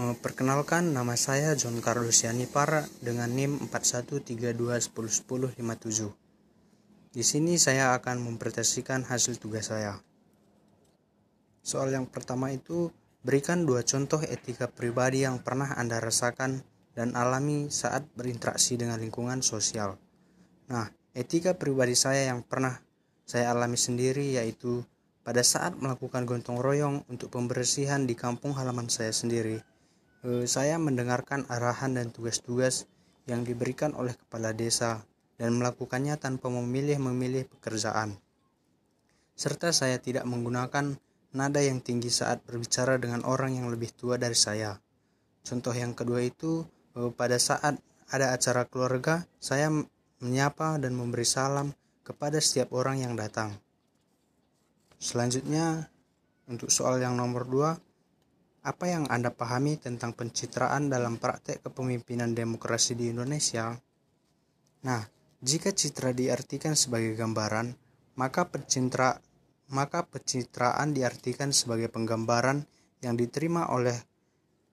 Perkenalkan nama saya John Carlos Yanipar dengan NIM 4132101057. Di sini saya akan mempresentasikan hasil tugas saya. Soal yang pertama itu berikan dua contoh etika pribadi yang pernah Anda rasakan dan alami saat berinteraksi dengan lingkungan sosial. Nah, etika pribadi saya yang pernah saya alami sendiri yaitu pada saat melakukan gotong royong untuk pembersihan di kampung halaman saya sendiri saya mendengarkan arahan dan tugas-tugas yang diberikan oleh kepala desa dan melakukannya tanpa memilih-memilih pekerjaan. Serta saya tidak menggunakan nada yang tinggi saat berbicara dengan orang yang lebih tua dari saya. Contoh yang kedua itu eh, pada saat ada acara keluarga, saya menyapa dan memberi salam kepada setiap orang yang datang. Selanjutnya, untuk soal yang nomor dua, apa yang Anda pahami tentang pencitraan dalam praktek kepemimpinan demokrasi di Indonesia? Nah, jika citra diartikan sebagai gambaran, maka pencitra maka pencitraan diartikan sebagai penggambaran yang diterima oleh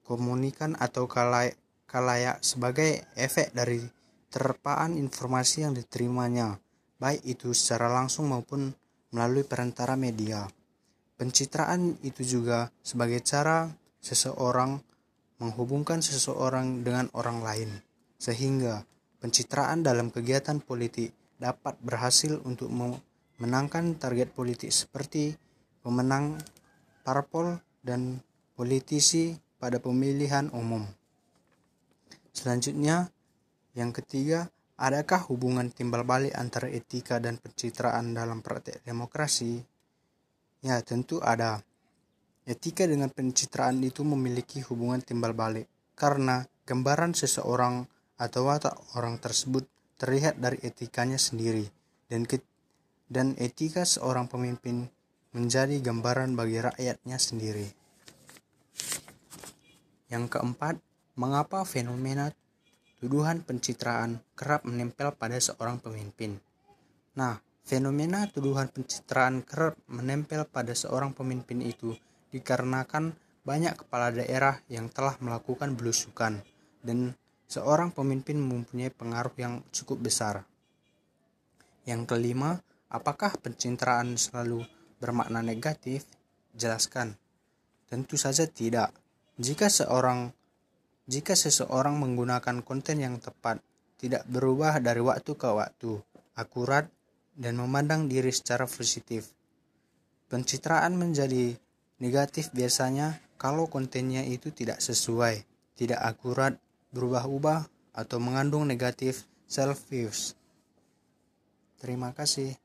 komunikan atau kalayak, kalayak sebagai efek dari terpaan informasi yang diterimanya, baik itu secara langsung maupun melalui perantara media. Pencitraan itu juga sebagai cara seseorang menghubungkan seseorang dengan orang lain, sehingga pencitraan dalam kegiatan politik dapat berhasil untuk memenangkan target politik seperti pemenang parpol dan politisi pada pemilihan umum. Selanjutnya, yang ketiga, adakah hubungan timbal balik antara etika dan pencitraan dalam praktek demokrasi? Ya, tentu ada. Etika dengan pencitraan itu memiliki hubungan timbal balik karena gambaran seseorang atau watak orang tersebut terlihat dari etikanya sendiri dan ke, dan etika seorang pemimpin menjadi gambaran bagi rakyatnya sendiri. Yang keempat, mengapa fenomena tuduhan pencitraan kerap menempel pada seorang pemimpin? Nah, Fenomena tuduhan pencitraan kerap menempel pada seorang pemimpin itu dikarenakan banyak kepala daerah yang telah melakukan belusukan dan seorang pemimpin mempunyai pengaruh yang cukup besar. Yang kelima, apakah pencitraan selalu bermakna negatif? Jelaskan. Tentu saja tidak. Jika seorang jika seseorang menggunakan konten yang tepat, tidak berubah dari waktu ke waktu, akurat dan memandang diri secara positif. Pencitraan menjadi negatif biasanya kalau kontennya itu tidak sesuai, tidak akurat, berubah-ubah, atau mengandung negatif self-views. Terima kasih.